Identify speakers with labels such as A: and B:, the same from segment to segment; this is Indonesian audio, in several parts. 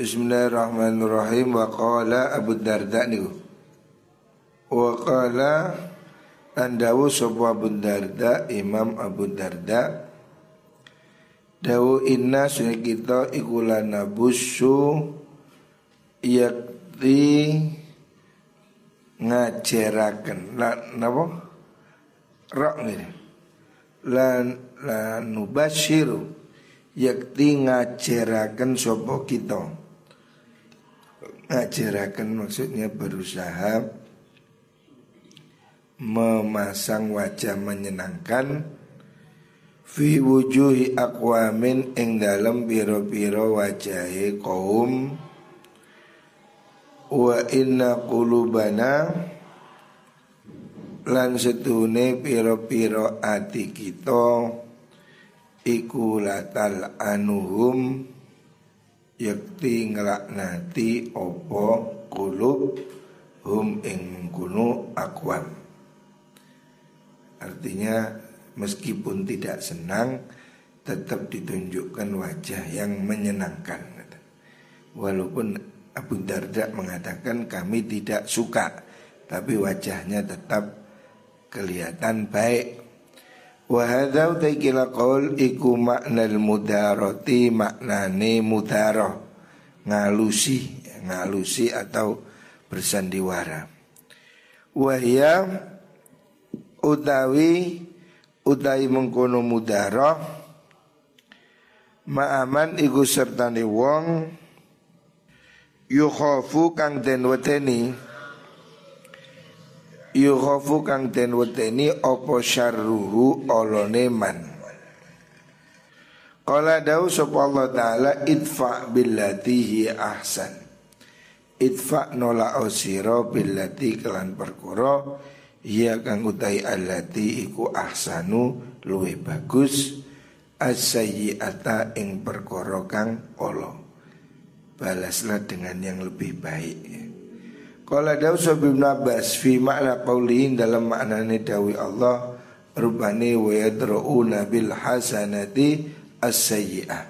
A: Bismillahirrahmanirrahim. Wa qala Abu Darda niku. Wa qala andawu sapa Abu Darda Imam Abu Darda. Dawu inna sunni kita ikulana busu yakti ngajaraken la napa? Rok ngene. Lan la nubashiru yakti ngajaraken sapa kita ngajaraken maksudnya berusaha memasang wajah menyenangkan fi wujuhi akwamin ing dalam biro-biro wajahe kaum. Wa inna qulubana lan setune piro-piro ati kita iku latal anuhum yakti ngelaknati opo kulub hum ing kunu akwam artinya meskipun tidak senang tetap ditunjukkan wajah yang menyenangkan. Walaupun Abu Darda mengatakan kami tidak suka tapi wajahnya tetap kelihatan baik Wa hadza taikila qaul iku maknal mudarati maknane mudaroh ngalusi ngalusi atau bersandiwara. Wahya utawi utawi mengkono mudaroh ma'aman iku sertane wong yukhafu kang den weteni Yukhafu kang den weteni opo syarruhu olone man. Qala dawu sapa Allah taala idfa billati ahsan. Idfa nola osiro billati kelan perkara Ia kang utai allati iku ahsanu luwe bagus As-sayyi'ata ing perkara kang Allah Balaslah dengan yang lebih baik Qala dawu Ibnu Abbas fi makna qaulihin dalam maknane dawi Allah rubani wa yadrauna bil hasanati as-sayyi'ah.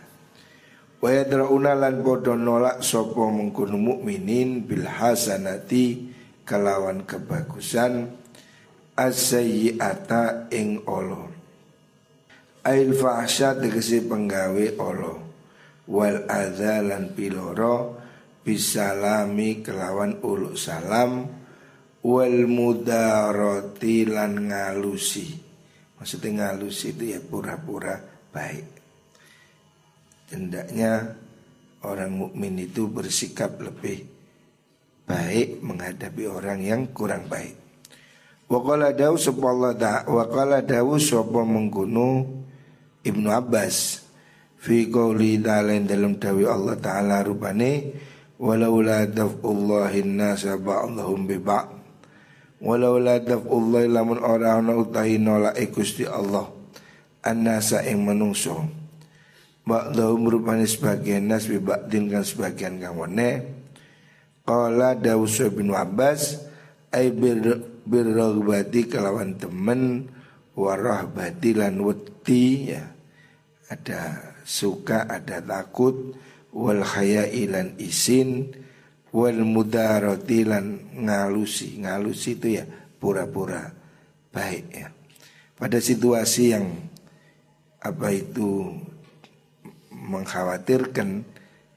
A: Wa yadrauna lan bodo nolak sapa mengkono mukminin bil hasanati kelawan kebagusan as-sayyi'ata ing Allah. Ail fahsya tegesi penggawe Allah wal adzalan piloro bisalami kelawan uluk salam wal mudaroti lan ngalusi. Maksudnya ngalusi itu ya pura-pura baik. Hendaknya orang mukmin itu bersikap lebih baik menghadapi orang yang kurang baik. Waqala dawu sapa da waqala dawu sapa menggunu Ibnu Abbas. Fi qouli dalam dalam dawi Allah taala rupane walaula daf'ullahi nasa ba'dahum bi ba'd. Walaula daf'ullahi lamun ora ana utahi nolak Gusti Allah annasa ing manungso ba'dahum rupane sebagian nas bi kan sebagian kamane qala Dawus bin Abbas ay bir kelawan temen warahbati lan ya ada suka ada takut wal ilan isin wal mudarati lan ngalusi. Ngalusi itu ya pura-pura baik ya. Pada situasi yang apa itu mengkhawatirkan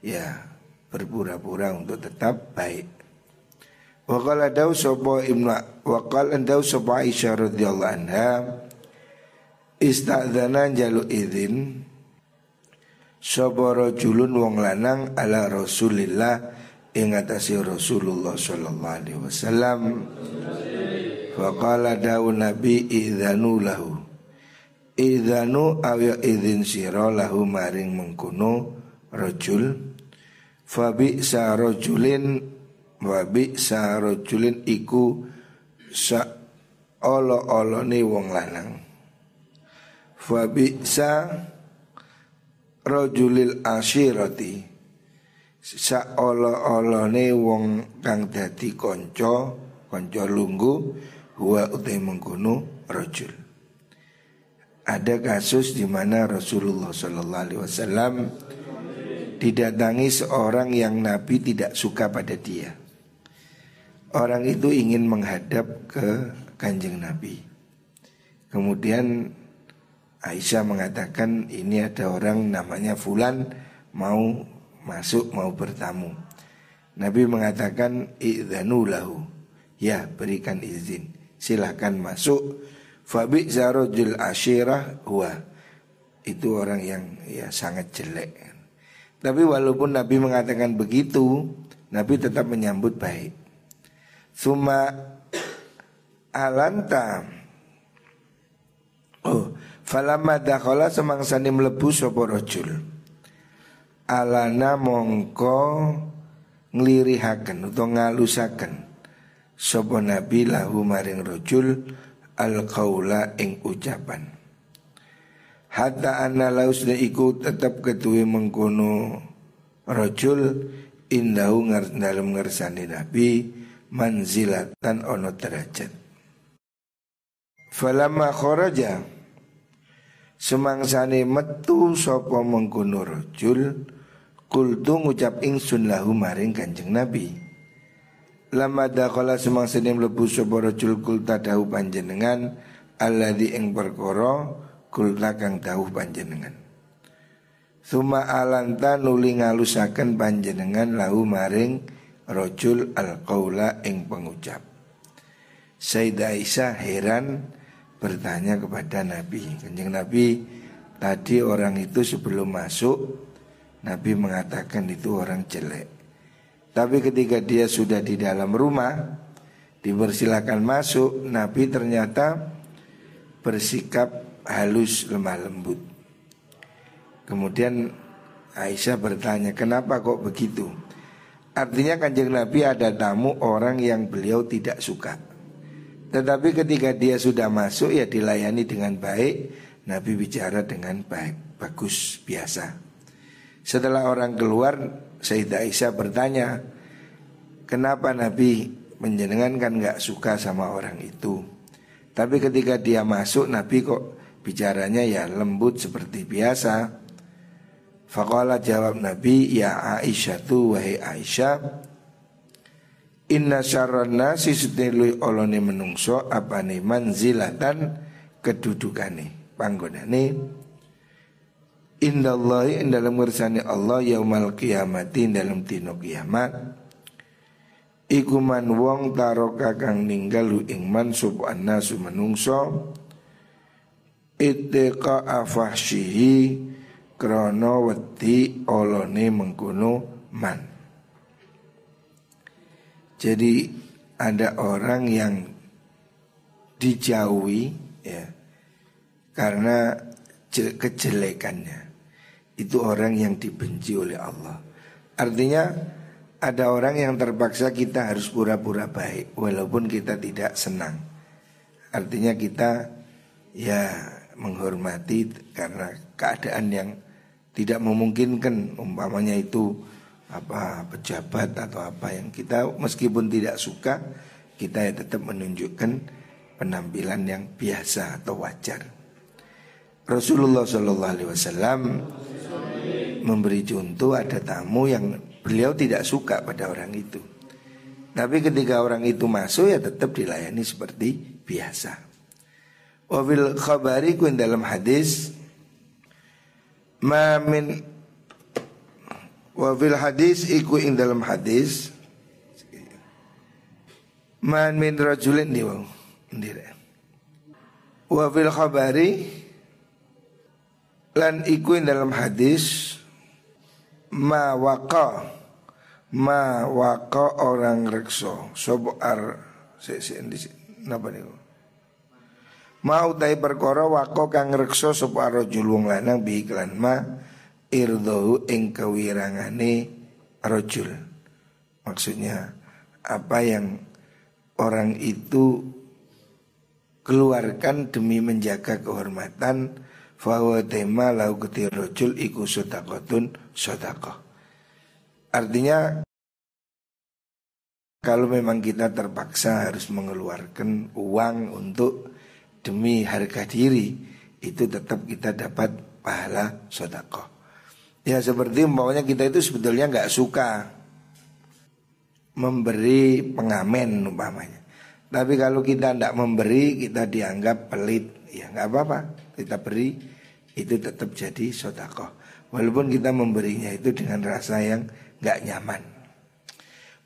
A: ya berpura-pura untuk tetap baik. Wakala daw sopo ibnu wakal daw sopo Aisyah radhiyallahu anha istadzana jalu izin Sapa julun wong lanang ala Rasulillah ing atase Rasulullah sallallahu alaihi wasallam. Faqala dawu Nabi idzanu lahu. Idzanu aw idzin sira lahu maring mengkono rajul. Fabi sa rajulin bi sa iku sa olo-olone wong lanang. Fabi sa rajulil asyirati saolo-olone wong kang dadi kanca kanca lunggu huwa utai mengkono rajul ada kasus di mana Rasulullah Shallallahu Alaihi Wasallam didatangi seorang yang Nabi tidak suka pada dia. Orang itu ingin menghadap ke kanjeng Nabi. Kemudian Aisyah mengatakan ini ada orang namanya Fulan mau masuk mau bertamu. Nabi mengatakan idzanu lahu. Ya, berikan izin. Silahkan masuk. Fabi zarojul ashirah huwa. Itu orang yang ya sangat jelek. Tapi walaupun Nabi mengatakan begitu, Nabi tetap menyambut baik. Suma alanta falamma dakhala semangsane mlebu sapa rajul. Alana mongko nglirihaken utawa ngalusaken sapa nabi lahu maring rajul al qaula ing ucapan hatta anna lausna iku tetap ketuwe mengkono rojul indahu ngar dalam ngersani nabi manzilatan ono derajat falamma kharaja semangsane metu sapa mengkono rojul kultu ngucap ingsun lahu maring kanjeng nabi. Lama dakhala semangsane mlebu sapa rajul kulta dahu panjenengan alladzi ing perkara kulna kang dawuh panjenengan. Suma alanta nuli ngalusaken panjenengan lahu maring rojul al qaula ing pengucap. Sayyidah Aisyah heran bertanya kepada Nabi Kanjeng Nabi tadi orang itu sebelum masuk Nabi mengatakan itu orang jelek Tapi ketika dia sudah di dalam rumah Dipersilakan masuk Nabi ternyata bersikap halus lemah lembut. Kemudian Aisyah bertanya, kenapa kok begitu? Artinya kanjeng Nabi ada tamu orang yang beliau tidak suka. Tetapi ketika dia sudah masuk ya dilayani dengan baik. Nabi bicara dengan baik, bagus, biasa. Setelah orang keluar, Sayyidah Aisyah bertanya, kenapa Nabi menjenengan kan nggak suka sama orang itu? Tapi ketika dia masuk, Nabi kok bicaranya ya lembut seperti biasa. Fakola jawab Nabi, ya Aisyah tu wahai Aisyah, Inna syarran nasi sutnilui olone menungso apa nih manzilatan kedudukane panggonane. Indallahi in dalam ngersani Allah yaumal kiamati dalam tino kiamat. Iku man wong taroka kang ninggalu ing man subuhan nasu menungso. Ittiqa afahsyihi krono wedi olone mengkono man Jadi ada orang yang dijauhi ya karena kejelekannya itu orang yang dibenci oleh Allah. Artinya ada orang yang terpaksa kita harus pura-pura baik walaupun kita tidak senang. Artinya kita ya menghormati karena keadaan yang tidak memungkinkan umpamanya itu apa pejabat atau apa yang kita meskipun tidak suka kita ya tetap menunjukkan penampilan yang biasa atau wajar. Rasulullah Shallallahu Alaihi Wasallam memberi contoh ada tamu yang beliau tidak suka pada orang itu. Tapi ketika orang itu masuk ya tetap dilayani seperti biasa. Wabil khabari dalam hadis Ma min Wabil hadis iku ing dalam hadis. Man min rajulin di wau Wabil khabari Lan iku ing dalam hadis Ma waka Ma waka orang rekso Sobo ar Se se Napa nih Mau tai perkara wako kang reksa sapa rajul wong lanang bi iklan. Ma irdahu ing kewirangane rajul. Maksudnya apa yang orang itu keluarkan demi menjaga kehormatan fawa tema lau rojul iku sodakotun sodakoh. Artinya kalau memang kita terpaksa harus mengeluarkan uang untuk demi harga diri itu tetap kita dapat pahala sodakoh. Ya seperti umpamanya kita itu sebetulnya nggak suka memberi pengamen umpamanya. Tapi kalau kita tidak memberi kita dianggap pelit, ya nggak apa-apa. Kita beri itu tetap jadi sodakoh. Walaupun kita memberinya itu dengan rasa yang nggak nyaman.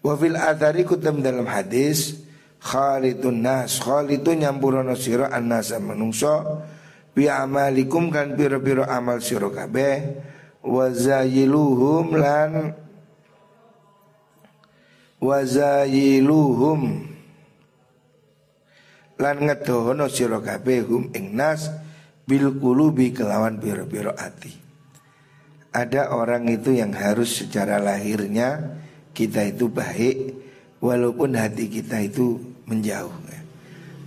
A: Wafil adari kutem dalam hadis Khalitun nas Khalitu nyampurono siro an nasa menungso Bi amalikum kan piro-piro amal siro kabeh wazayiluhum lan wazayiluhum lan ngedohono sira kabeh hum ing nas bil qulubi kelawan piro-piro ati. Ada orang itu yang harus secara lahirnya kita itu baik walaupun hati kita itu menjauh.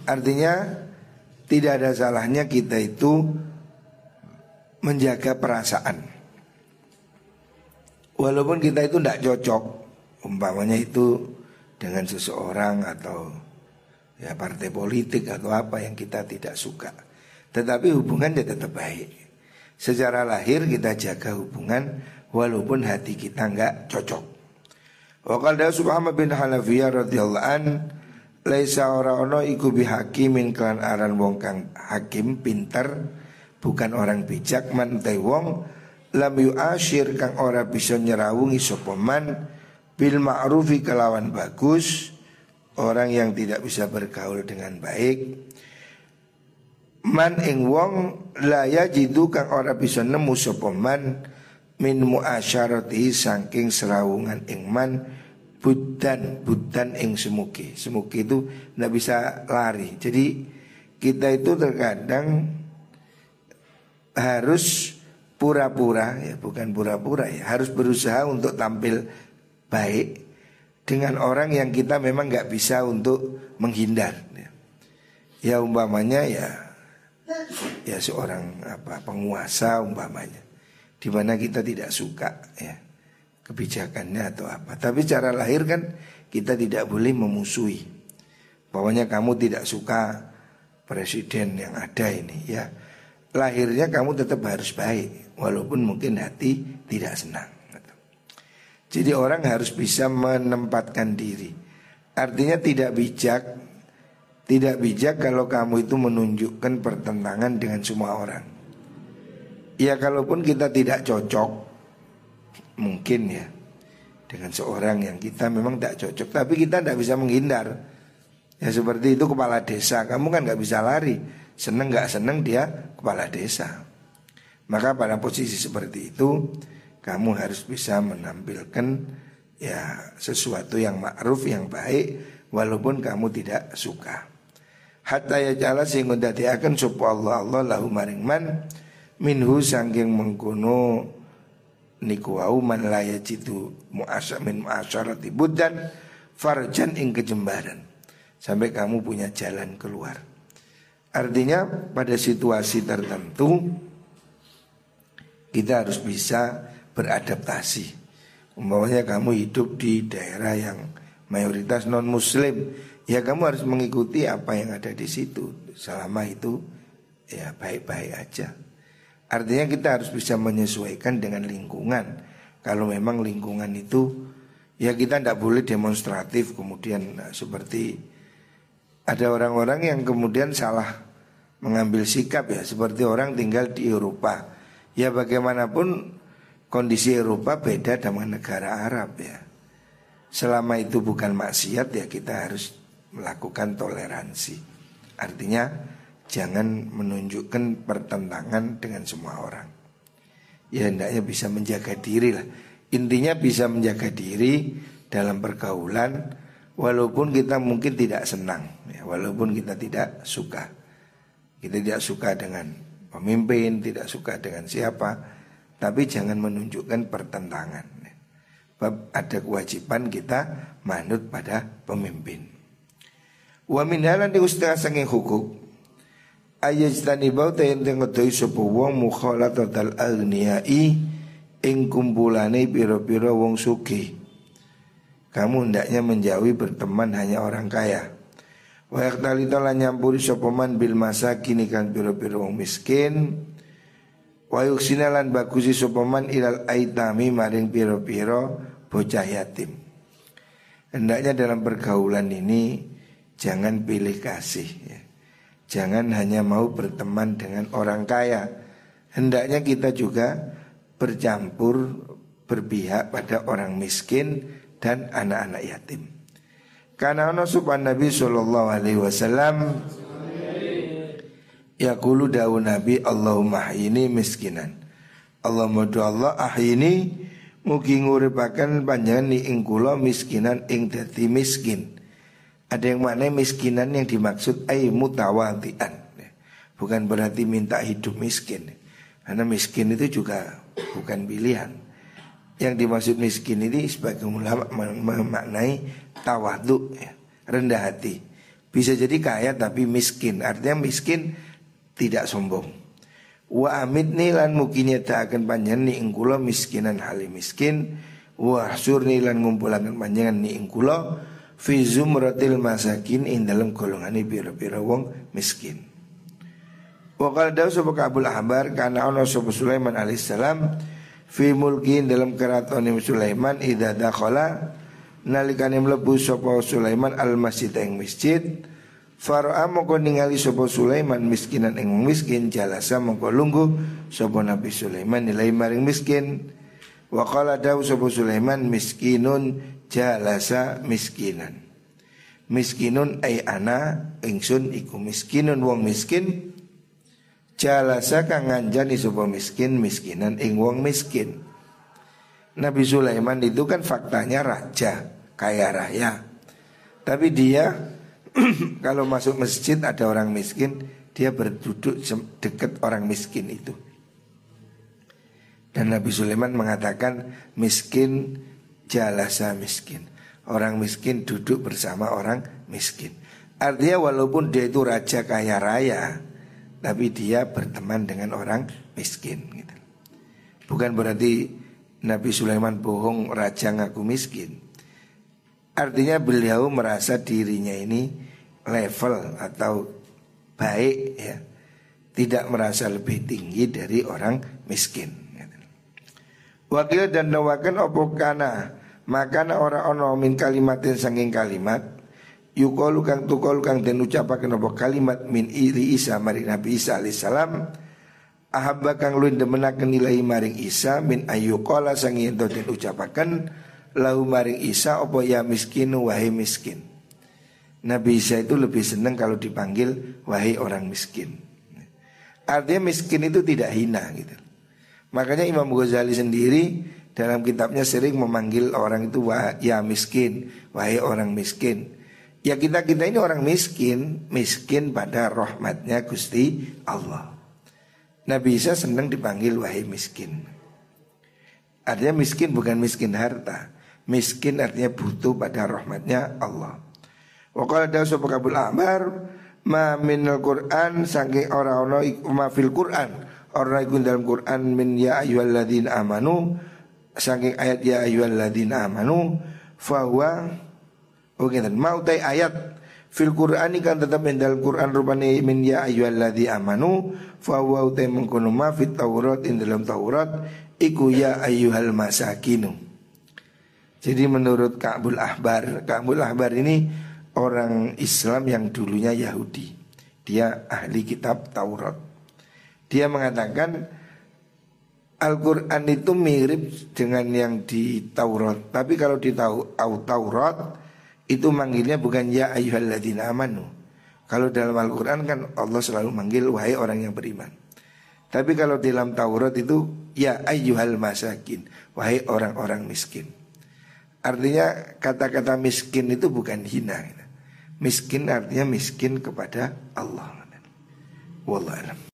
A: Artinya tidak ada salahnya kita itu menjaga perasaan Walaupun kita itu tidak cocok Umpamanya itu dengan seseorang atau ya partai politik atau apa yang kita tidak suka. Tetapi hubungannya tetap baik. Secara lahir kita jaga hubungan walaupun hati kita nggak cocok. Wakal da Subhama bin Hanafiyah radhiyallahu an Laisa ora ono iku bihakimin kelan aran wong kang hakim pinter bukan orang bijak man wong lam yu'ashir kang ora bisa nyerawungi sapa man bil ma'rufi kelawan bagus orang yang tidak bisa bergaul dengan baik. Man ing wong la yajidu kang ora bisa nemu sapa man min muasyarati saking serawungan ing man budan budan ing semuki semuki itu ndak bisa lari. Jadi kita itu terkadang harus pura-pura ya bukan pura-pura ya. Harus berusaha untuk tampil baik dengan orang yang kita memang nggak bisa untuk menghindar ya. ya umpamanya ya ya seorang apa penguasa umpamanya di mana kita tidak suka ya kebijakannya atau apa. Tapi cara lahir kan kita tidak boleh memusuhi. Pokoknya kamu tidak suka presiden yang ada ini ya lahirnya kamu tetap harus baik walaupun mungkin hati tidak senang. Jadi orang harus bisa menempatkan diri. Artinya tidak bijak, tidak bijak kalau kamu itu menunjukkan pertentangan dengan semua orang. Ya kalaupun kita tidak cocok, mungkin ya dengan seorang yang kita memang tidak cocok, tapi kita tidak bisa menghindar. Ya seperti itu kepala desa, kamu kan nggak bisa lari seneng nggak seneng dia kepala desa. Maka pada posisi seperti itu kamu harus bisa menampilkan ya sesuatu yang ma'ruf yang baik walaupun kamu tidak suka. Hatta ya jala sehingga dati akan sapa Allah Allah lahu maring man minhu sangking mengkuno niku wau man la yajidu mu'asya min mu'asyarati budan farjan ing kejembaran sampai kamu punya jalan keluar. Artinya pada situasi tertentu kita harus bisa beradaptasi. Umpamanya kamu hidup di daerah yang mayoritas non muslim, ya kamu harus mengikuti apa yang ada di situ. Selama itu ya baik-baik aja. Artinya kita harus bisa menyesuaikan dengan lingkungan. Kalau memang lingkungan itu ya kita tidak boleh demonstratif kemudian nah, seperti ada orang-orang yang kemudian salah mengambil sikap ya seperti orang tinggal di Eropa. Ya bagaimanapun kondisi Eropa beda dengan negara Arab ya. Selama itu bukan maksiat ya kita harus melakukan toleransi. Artinya jangan menunjukkan pertentangan dengan semua orang. Ya hendaknya bisa menjaga diri lah. Intinya bisa menjaga diri dalam pergaulan walaupun kita mungkin tidak senang, ya, walaupun kita tidak suka. Kita tidak suka dengan pemimpin, tidak suka dengan siapa, tapi jangan menunjukkan pertentangan. Bab ada kewajiban kita manut pada pemimpin. Wa min halan di ustaz sanging hukuk ayajtani bau ta yen ngedohi sapa wong mukhalatatal aghniyai ing kumpulane pira-pira wong sugih. Kamu hendaknya menjauhi berteman hanya orang kaya. Wa yaktalita lan nyampuri sapa man bil masakin kan pira-pira wong miskin Wa yuksinalan bagusi sopaman ilal aitami maring piro-piro bocah yatim. Hendaknya dalam pergaulan ini jangan pilih kasih ya. Jangan hanya mau berteman dengan orang kaya. Hendaknya kita juga bercampur berpihak pada orang miskin dan anak-anak yatim. Karena ana subhan Nabi sallallahu alaihi wasallam Yaqulu dawu Nabi Allahumma ahyini miskinan. Allahumma do Allah ahyini Mugi nguripakan panjangan ni ing kula miskinan ing dadi miskin. Ada yang mana miskinan yang dimaksud ay mutawadian Bukan berarti minta hidup miskin. Karena miskin itu juga bukan pilihan Yang dimaksud miskin ini sebagai ulama memaknai tawadu ya, rendah hati Bisa jadi kaya tapi miskin Artinya miskin tidak sombong. Wa amit nilan mungkin akan panjang ni ingkulo miskinan hali miskin. Wa sur nilan ngumpulakan panjangan ni ingkulo fi zumratil masakin ing dalam golongan ini bira-bira wong miskin. Wa qala dawu sapa Abul Ahbar kana ana Sulaiman alaihissalam fi mulkin dalam keraton Sulaiman idza dakhala nalikane mlebu sapa Sulaiman al masjid ing masjid Fara'a mongko ningali sapa Sulaiman miskinan ing miskin jalasa mongko lungguh sapa Nabi Sulaiman nilai maring miskin. Wa qala dawu sapa Sulaiman miskinun jalasa miskinan. Miskinun ay ana ingsun iku miskinun wong miskin jalasa kang nganjani sapa miskin miskinan ing wong miskin. Nabi Sulaiman itu kan faktanya raja, kaya raya. Tapi dia kalau masuk masjid ada orang miskin, dia berduduk dekat orang miskin itu. Dan Nabi Sulaiman mengatakan miskin jalasa miskin. Orang miskin duduk bersama orang miskin. Artinya walaupun dia itu raja kaya raya, tapi dia berteman dengan orang miskin. Gitu. Bukan berarti Nabi Sulaiman bohong raja ngaku miskin. Artinya beliau merasa dirinya ini level atau baik ya tidak merasa lebih tinggi dari orang miskin. Wakil dan nawakan opo kana makana ora ono min kalimatin sanging kalimat yukolu kang tukol kang den ucapaken opo kalimat min iri Isa mari Nabi Isa alaihissalam ahabba kang luwih demenaken nilai maring Isa min ayyuqala sanging ento den ucapaken lahu maring Isa opo ya miskinu wahai miskin. Nabi Isa itu lebih senang kalau dipanggil wahai orang miskin. Artinya miskin itu tidak hina gitu. Makanya Imam Ghazali sendiri dalam kitabnya sering memanggil orang itu wah ya miskin, wahai orang miskin. Ya kita kita ini orang miskin, miskin pada rahmatnya Gusti Allah. Nabi Isa senang dipanggil wahai miskin. Artinya miskin bukan miskin harta, miskin artinya butuh pada rahmatnya Allah. Wa qala dawu sapa Kabul Ahmar ma minal Qur'an saking ora ono ma fil Qur'an ora iku dalam Qur'an min ya ayyuhalladzina amanu saking ayat ya ayyuhalladzina amanu fa mau tai ayat fil Qur'ani kan tetap dalam Qur'an rupane min ya ayyuhalladzi amanu fa huwa utai mengkono ma fit Taurat in dalam Taurat iku ya ayyuhal masakinu jadi menurut Ka'bul Ahbar Ka'bul Ahbar ini orang Islam yang dulunya Yahudi. Dia ahli kitab Taurat. Dia mengatakan Al-Quran itu mirip dengan yang di Taurat. Tapi kalau di Taurat itu manggilnya bukan ya ayyuhalladzina amanu. Kalau dalam Al-Quran kan Allah selalu manggil wahai orang yang beriman. Tapi kalau dalam Taurat itu ya ayyuhal masakin, wahai orang-orang miskin. Artinya kata-kata miskin itu bukan hina. Miskin artinya miskin kepada Allah. Wallah